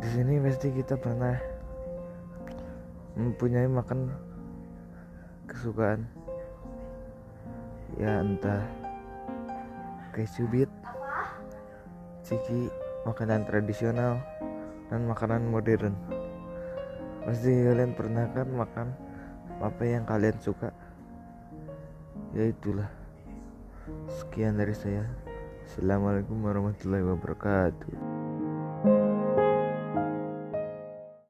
di sini pasti kita pernah mempunyai makan kesukaan. Ya entah kayak cubit ciki makanan tradisional dan makanan modern. Pasti kalian pernah kan makan apa yang kalian suka? Ya itulah. Sekian dari saya. Assalamualaikum warahmatullahi wabarakatuh.